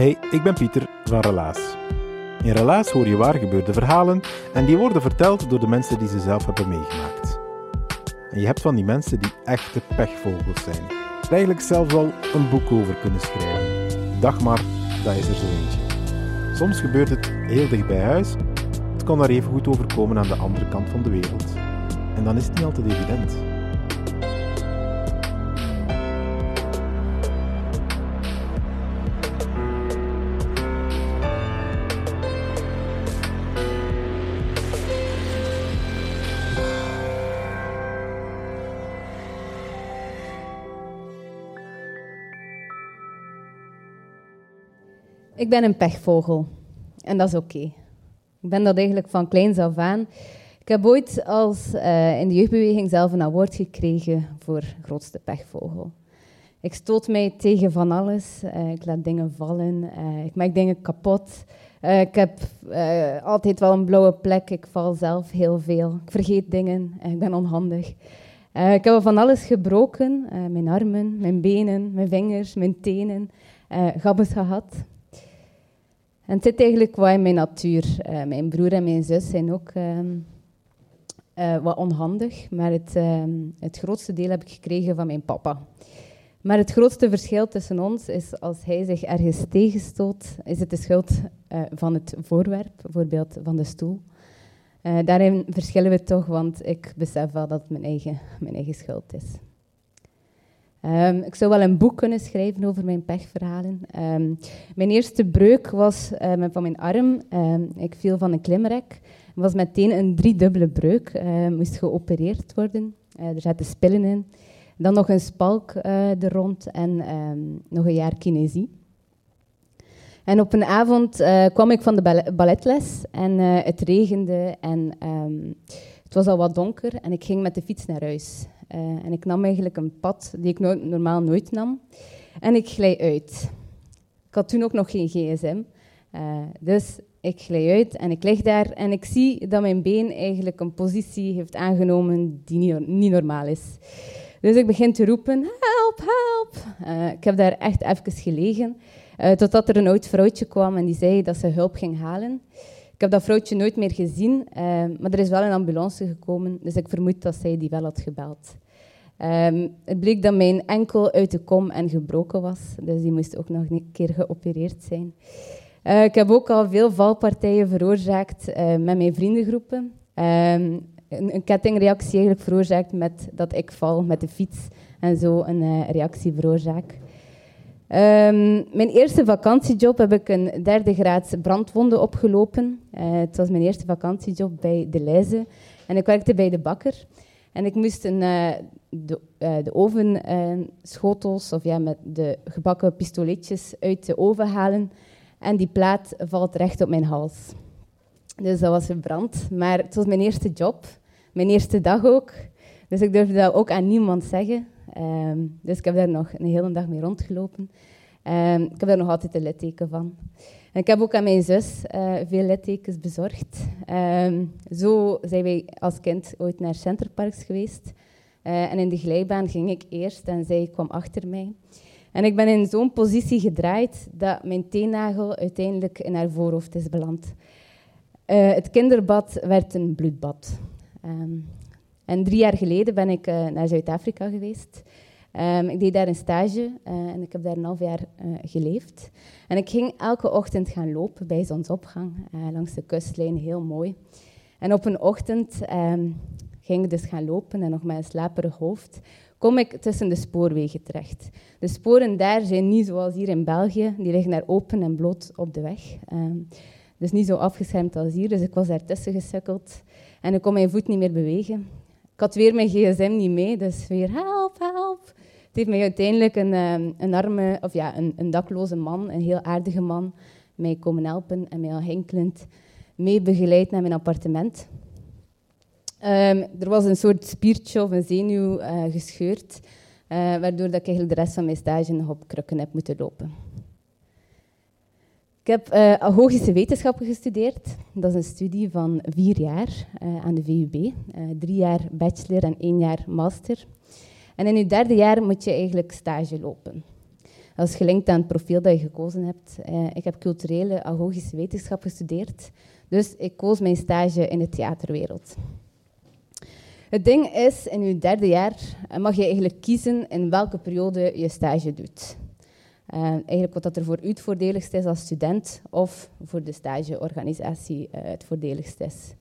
Hey, ik ben Pieter van Relaas. In Relaas hoor je waar gebeurde verhalen en die worden verteld door de mensen die ze zelf hebben meegemaakt. En je hebt van die mensen die echte pechvogels zijn. Eigenlijk zelfs wel een boek over kunnen schrijven. Dag maar, dat is er zo eentje. Soms gebeurt het heel dicht bij huis. Het kan daar even goed overkomen aan de andere kant van de wereld. En dan is het niet altijd evident. Ik ben een pechvogel. En dat is oké. Ik ben dat eigenlijk van kleins af aan. Ik heb ooit als, uh, in de jeugdbeweging zelf een award gekregen voor grootste pechvogel. Ik stoot mij tegen van alles. Uh, ik laat dingen vallen. Uh, ik maak dingen kapot. ik heb altijd wel een blauwe plek. Ik val zelf heel veel. Ik vergeet dingen. ik ben onhandig. ik heb van alles gebroken. mijn armen, mijn benen, mijn vingers, mijn tenen. gabbes gehad. En het zit eigenlijk wat in mijn natuur. Uh, mijn broer en mijn zus zijn ook uh, uh, wat onhandig, maar het, ehm, het grootste deel heb ik gekregen van mijn papa. Maar het grootste verschil tussen ons is als hij zich ergens tegenstoot, is het de schuld eh, van het voorwerp, bijvoorbeeld van de stoel. daarin verschillen we toch, want ik besef wel dat het mijn eigen, mijn eigen schuld is. Um, ik zou wel een boek kunnen schrijven over mijn pechverhalen. Um, mijn eerste breuk was um, van mijn arm. ik viel van een klimrek. Het was meteen een driedubbele breuk. moest geopereerd worden. Uh, er zaten spillen in. Dan nog een spalk uh, er rond en nog een jaar kinesie. En op een avond uh, kwam ik van de balletles en het regende en het was al wat donker en ik ging met de fiets naar huis. Uh, en ik nam eigenlijk een pad die ik normaal nooit nam. En ik glij uit. Ik had toen ook nog geen gsm. Eh, dus ik glij uit en ik lig daar en ik zie dat mijn been eigenlijk een positie heeft aangenomen die niet, niet normaal is. Dus ik begin te roepen, help, help. Uh, ik heb daar echt even gelegen, totdat er een oud vrouwtje kwam en die zei dat ze hulp ging halen. Ik heb dat vrouwtje nooit meer gezien, uh, maar er is wel een ambulance gekomen, dus ik vermoed dat zij die wel had gebeld. Um, het bleek dat mijn enkel uit de kom en gebroken was, dus die moest ook nog een keer geopereerd zijn. Uh, ik heb ook al veel valpartijen veroorzaakt uh, met mijn vriendengroepen. Um, een, een, kettingreactie eigenlijk veroorzaakt met dat ik val met de fiets en zo een reactie veroorzaak. Um, mijn eerste vakantiejob heb ik een derde graad brandwonde opgelopen. Uh, het was mijn eerste vakantiejob bij De Leize. En ik werkte bij de bakker. En ik moest een, uh, de, uh, de ovenschotels, of ja, met de gebakken pistoletjes uit de oven halen. En die plaat valt recht op mijn hals. Dus dat was verbrand. Maar het was mijn eerste job. Mijn eerste dag ook. Dus ik durfde dat ook aan niemand zeggen. Um, dus ik heb daar nog een hele dag mee rondgelopen. Um, ik heb daar nog altijd een litteken van. Ik heb ook aan mijn zus uh, veel littekens bezorgd. Um, zo zijn wij als kind ooit naar Centerparks geweest. Uh, en in de glijbaan ging ik eerst en zij kwam achter mij. En ik ben in zo'n positie gedraaid dat mijn teennagel uiteindelijk in haar voorhoofd is beland. Uh, het kinderbad werd een bloedbad. En drie jaar geleden ben ik uh, naar Zuid-Afrika geweest. Um, ik deed daar een stage uh, en ik heb daar een half jaar uh, geleefd. En ik ging elke ochtend gaan lopen bij zonsopgang langs de kustlijn, heel mooi. En op een ochtend um, ging ik dus gaan lopen en nog met een slaperig hoofd kom ik tussen de spoorwegen terecht. De sporen daar zijn niet zoals hier in België, die liggen daar open en bloot op de weg. Um, dus niet zo afgeschermd als hier, dus ik was daar tussen gesukkeld en ik kon mijn voet niet meer bewegen. Ik had weer mijn gsm niet mee, dus weer help, help. Het heeft mij uiteindelijk een, um, een arme, of ja, een, een dakloze man, een heel aardige man, mij komen helpen en mij al hinkelend mee begeleid naar mijn appartement. Um, er was een soort spiertje of een zenuw uh, gescheurd, uh, waardoor dat ik eigenlijk de rest van mijn stage nog op krukken heb moeten lopen. Ik heb uh, wetenschappen gestudeerd. Dat is een studie van vier jaar aan de VUB. drie jaar bachelor en één jaar master. En in je derde jaar moet je eigenlijk stage lopen. Dat is gelinkt aan het profiel dat je gekozen hebt. ik heb culturele agogische wetenschap gestudeerd. Dus ik koos mijn stage in de theaterwereld. Het ding is, in je derde jaar mag je eigenlijk kiezen in welke periode je stage doet. Uh, eigenlijk wat dat er voor u het voordeligst is als student of voor de stageorganisatie uh, het voordeligst is.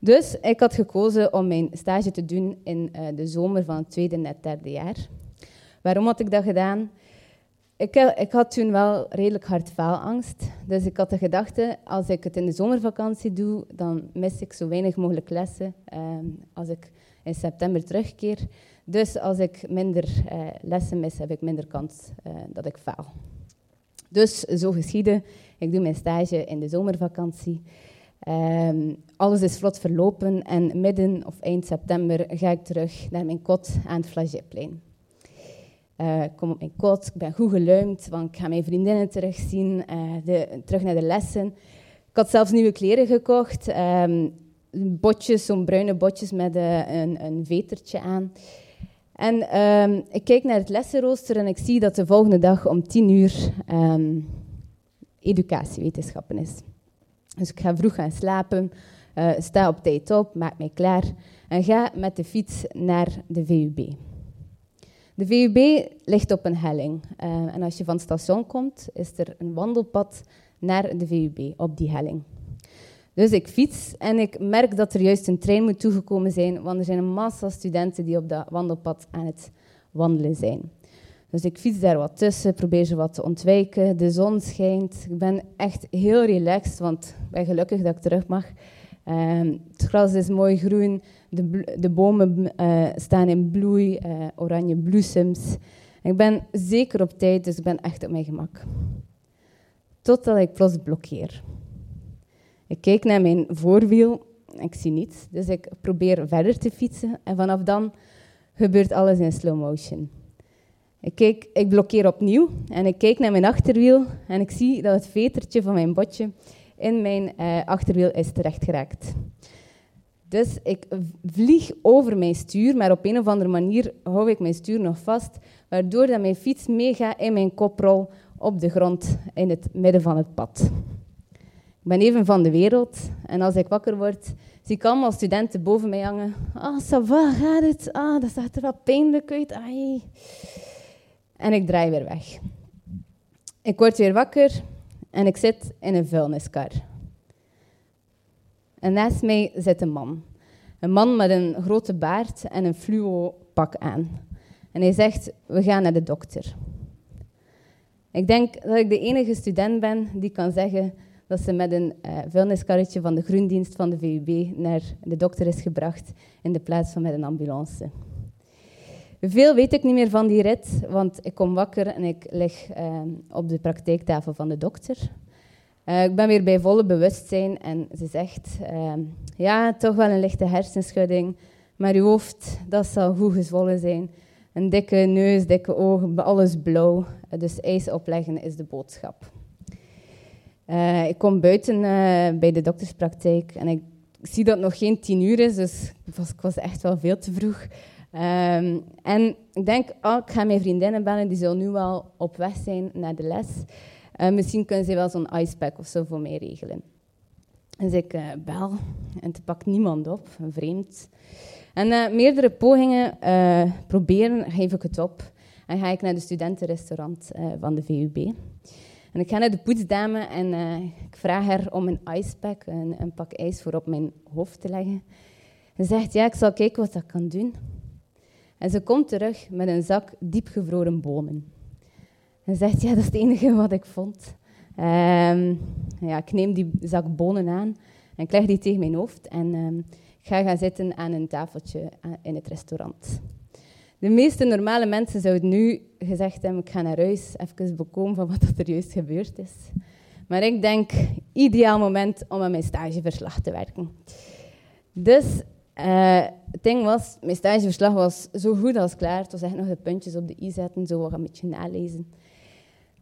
Dus ik had gekozen om mijn stage te doen in uh, de zomer van het tweede en derde jaar. Waarom had ik dat gedaan? Ik, ik, had toen wel redelijk hard faalangst. Dus ik had de gedachte, als ik het in de zomervakantie doe, dan mis ik zo weinig mogelijk lessen. Ehm, als ik in september terugkeer. Dus als ik minder uh, lessen mis, heb ik minder kans uh, dat ik faal. Dus zo geschieden. Ik doe mijn stage in de zomervakantie. Um, alles is vlot verlopen en midden of eind september ga ik terug naar mijn kot aan het Flagetplein. Uh, ik kom op mijn kot, ik ben goed geluimd, want ik ga mijn vriendinnen terugzien, de, terug naar de lessen. Ik had zelfs nieuwe kleren gekocht. Um, botjes, zo'n bruine botjes met een, een, vetertje aan. En um, ik kijk naar het lessenrooster en ik zie dat de volgende dag om tien uur um, educatiewetenschappen is. Dus ik ga vroeg gaan slapen, uh, sta op tijd op, maak mij klaar en ga met de fiets naar de VUB. De VUB ligt op een helling. Uh, en als je van het station komt, is er een wandelpad naar de VUB op die helling. Dus ik fiets en ik merk dat er juist een trein moet toegekomen zijn, want er zijn een massa studenten die op dat wandelpad aan het wandelen zijn. Dus ik fiets daar wat tussen, probeer ze wat te ontwijken. De zon schijnt. Ik ben echt heel relaxed, want ik ben gelukkig dat ik terug mag. Uh, het gras is mooi groen, de, de bomen uh, staan in bloei, uh, oranje bloesems. Ik ben zeker op tijd, dus ik ben echt op mijn gemak. Totdat ik plots blokkeer. Ik kijk naar mijn voorwiel ik zie niets. Dus ik probeer verder te fietsen en vanaf dan gebeurt alles in slow motion. Ik, ik blokkeer opnieuw en ik kijk naar mijn achterwiel en ik zie dat het vetertje van mijn botje in mijn uh, achterwiel is terechtgeraakt. Dus ik vlieg over mijn stuur, maar op een of andere manier hou ik mijn stuur nog vast, waardoor dat mijn fiets meegaat in mijn koprol op de grond in het midden van het pad. Ik ben even van de wereld en als ik wakker word, zie ik allemaal studenten boven mij hangen. Ah, ça va, gaat het? Ah, dat zag er wat pijnlijk uit. Ai. En ik draai weer weg. Ik word weer wakker en ik zit in een vuilniskar. En naast mij zit een man. Een man met een grote baard en een fluo pak aan. En hij zegt, we gaan naar de dokter. Ik denk dat ik de enige student ben die kan zeggen dat ze met een uh, vuilniskarretje van de groendienst van de VUB naar de dokter is gebracht in de plaats van met een ambulance. Veel weet ik niet meer van die rit, want ik kom wakker en ik lig uh, op de praktijktafel van de dokter. Uh, ik ben weer bij volle bewustzijn en ze zegt, ja, toch wel een lichte hersenschudding, maar uw hoofd, dat zal goed gezwollen zijn. Een dikke neus, dikke ogen, alles blauw. dus ijs opleggen is de boodschap. Uh, ik kom buiten uh, bij de dokterspraktijk en ik zie dat het nog geen tien uur is, dus ik was, echt wel veel te vroeg. Um, en ik denk, oh, ik ga mijn vriendinnen bellen, die zullen nu wel op weg zijn naar de les. Uh, misschien kunnen ze wel zo'n icepack of zo voor mij regelen. Dus ik bel en het pakt niemand op, vreemd. En meerdere pogingen proberen, geef ik het op. En ga ik naar de studentenrestaurant van de VUB. En ik ga naar de poetsdame en uh, ik vraag haar om een icepack, een, een pak ijs voor op mijn hoofd te leggen. Ze zegt, ja, ik zal kijken wat dat kan doen. En ze komt terug met een zak diepgevroren bonen. En zegt, ja, dat is het enige wat ik vond. Um, ja, ik neem die zak bonen aan en ik leg die tegen mijn hoofd en um, ik ga gaan zitten aan een tafeltje eh, in het restaurant. De meeste normale mensen zouden nu gezegd hebben, ik ga naar huis, even bekomen van wat er juist gebeurd is. Maar ik denk, ideaal moment om aan mijn stageverslag te werken. Dus uh, ding was, mijn stageverslag was zo goed als klaar. Het was echt nog de puntjes op de i zetten, zo wat een beetje nalezen.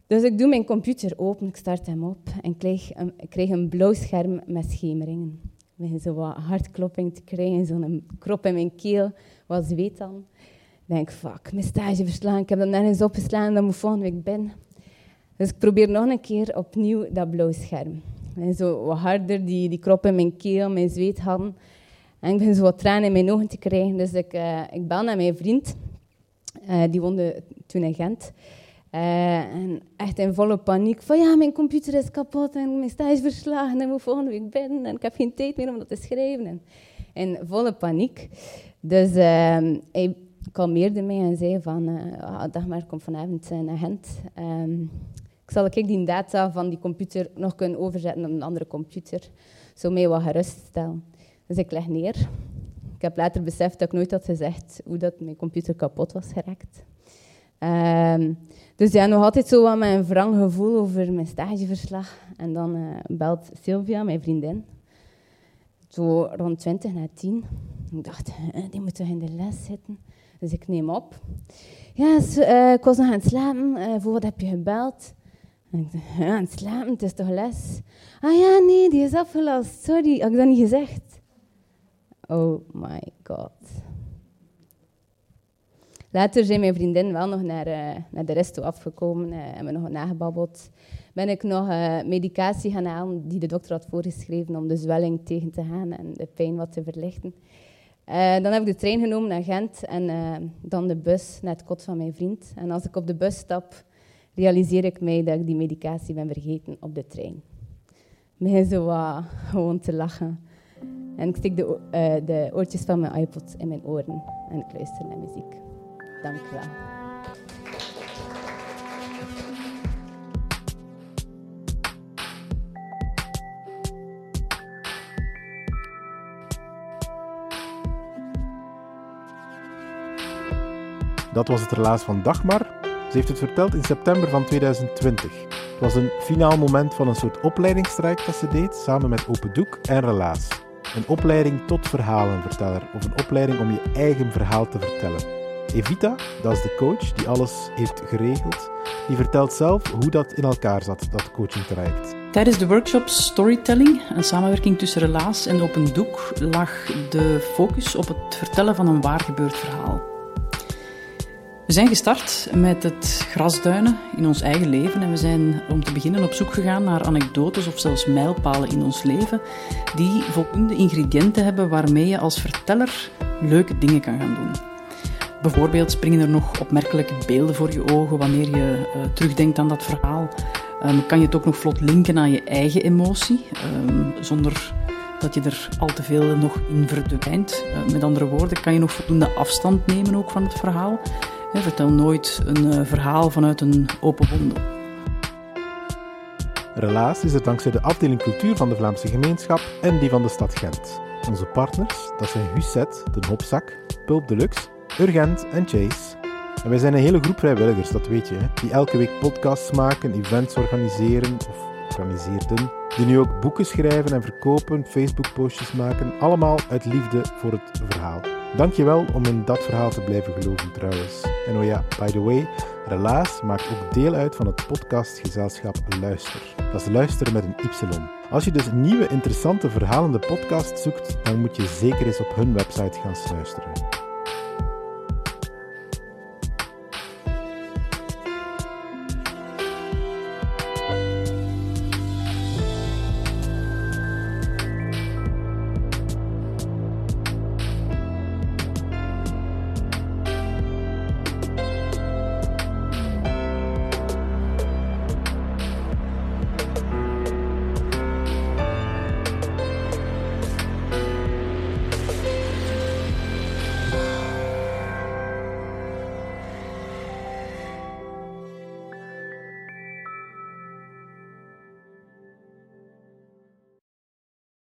Dus ik doe mijn computer open, ik start hem op en kreeg een, ik kreeg een blauw scherm met schemeringen. Ik begin zo wat hartklopping te krijgen, zo'n krop in mijn keel, wat zweet dan. Denk, fuck, mijn stage verslaan, ik heb dat nergens opgeslaan, dat moet volgende week binnen. Dus ik probeer nog een keer opnieuw dat blauw scherm. En zo wat harder, die, die krop in mijn keel, mijn zweet. En ik begin zo wat tranen in mijn ogen te krijgen. Dus ik, uh, ik bel naar mijn vriend, uh, die woonde toen in Gent. Uh, en echt in volle paniek. Van ja, mijn computer is kapot en mijn stage verslagen en moet volgende week binnen en ik heb geen tijd meer om dat te schrijven. En in volle paniek. Dus uh, hij kalmeerde mij en zei van, uh, dag maar, kom vanavond naar Gent. Um, ik zal ik die data van die computer nog kunnen overzetten op een andere computer. Zo mij wat geruststellen. Dus ik leg neer. Ik heb later beseft dat ik nooit had gezegd hoe dat mijn computer kapot was geraakt. Um, dus ja, nog altijd zo wat met een wrang gevoel over mijn stageverslag. En dan uh, belt Sylvia, mijn vriendin, zo rond 20 na 10. Ik dacht, die moet toch in de les zitten? Dus ik neem op. Ja, uh, ik was nog aan het slapen. Uh, voor wat heb je gebeld? En ik dacht, aan het slapen, het is toch les? Ah ja, nee, die is afgelast. Sorry, had ik dat niet gezegd? Oh my god. Later zijn mijn vriendin wel nog naar, uh, naar de rest toe afgekomen en we nog nagebabbeld. Ben ik nog medicatie gaan halen die de dokter had voorgeschreven om de zwelling tegen te gaan en de pijn wat te verlichten. Dan heb ik de trein genomen naar Gent en dan de bus naar het kot van mijn vriend. En als ik op de bus stap, realiseer ik mij dat ik die medicatie ben vergeten op de trein. Ik begin zo gewoon te lachen. En ik steek de, de oortjes van mijn iPod in mijn oren en ik luister naar muziek. Dank u wel. Dat was het relaas van Dagmar. Ze heeft het verteld in september van 2020. Het was een finaal moment van een soort opleidingstraject dat ze deed, samen met Open Doek en Relaas. Een opleiding tot verhalenverteller, of een opleiding om je eigen verhaal te vertellen. Evita, dat is de coach die alles heeft geregeld, die vertelt zelf hoe dat in elkaar zat, dat coachingtraject. Tijdens de workshop Storytelling, een samenwerking tussen Relaas en Open Doek, lag de focus op het vertellen van een waargebeurd verhaal. We zijn gestart met het grasduinen in ons eigen leven en we zijn om te beginnen op zoek gegaan naar anekdotes of zelfs mijlpalen in ons leven die voldoende ingrediënten hebben waarmee je als verteller leuke dingen kan gaan doen. Bijvoorbeeld springen er nog opmerkelijke beelden voor je ogen wanneer je uh, terugdenkt aan dat verhaal. Um, kan je het ook nog vlot linken aan je eigen emotie, um, zonder dat je er al te veel nog in verdwijnt. Uh, met andere woorden, kan je nog voldoende afstand nemen ook van het verhaal. Vertel nooit een uh, verhaal vanuit een open wonde. Relaas is het dankzij de afdeling cultuur van de Vlaamse gemeenschap en die van de stad Gent. Onze partners, dat zijn Husset, de Hopzak, Pulp Deluxe Urgent en Chase. En wij zijn een hele groep vrijwilligers, dat weet je, die elke week podcasts maken, events organiseren of organiseerden. Die nu ook boeken schrijven en verkopen, Facebook-postjes maken, allemaal uit liefde voor het verhaal. Dankjewel om in dat verhaal te blijven geloven trouwens. En oh ja, by the way, Relaas maakt ook deel uit van het podcastgezelschap Luister. Dat is luisteren met een Y. Als je dus nieuwe interessante verhalende podcast zoekt, dan moet je zeker eens op hun website gaan luisteren.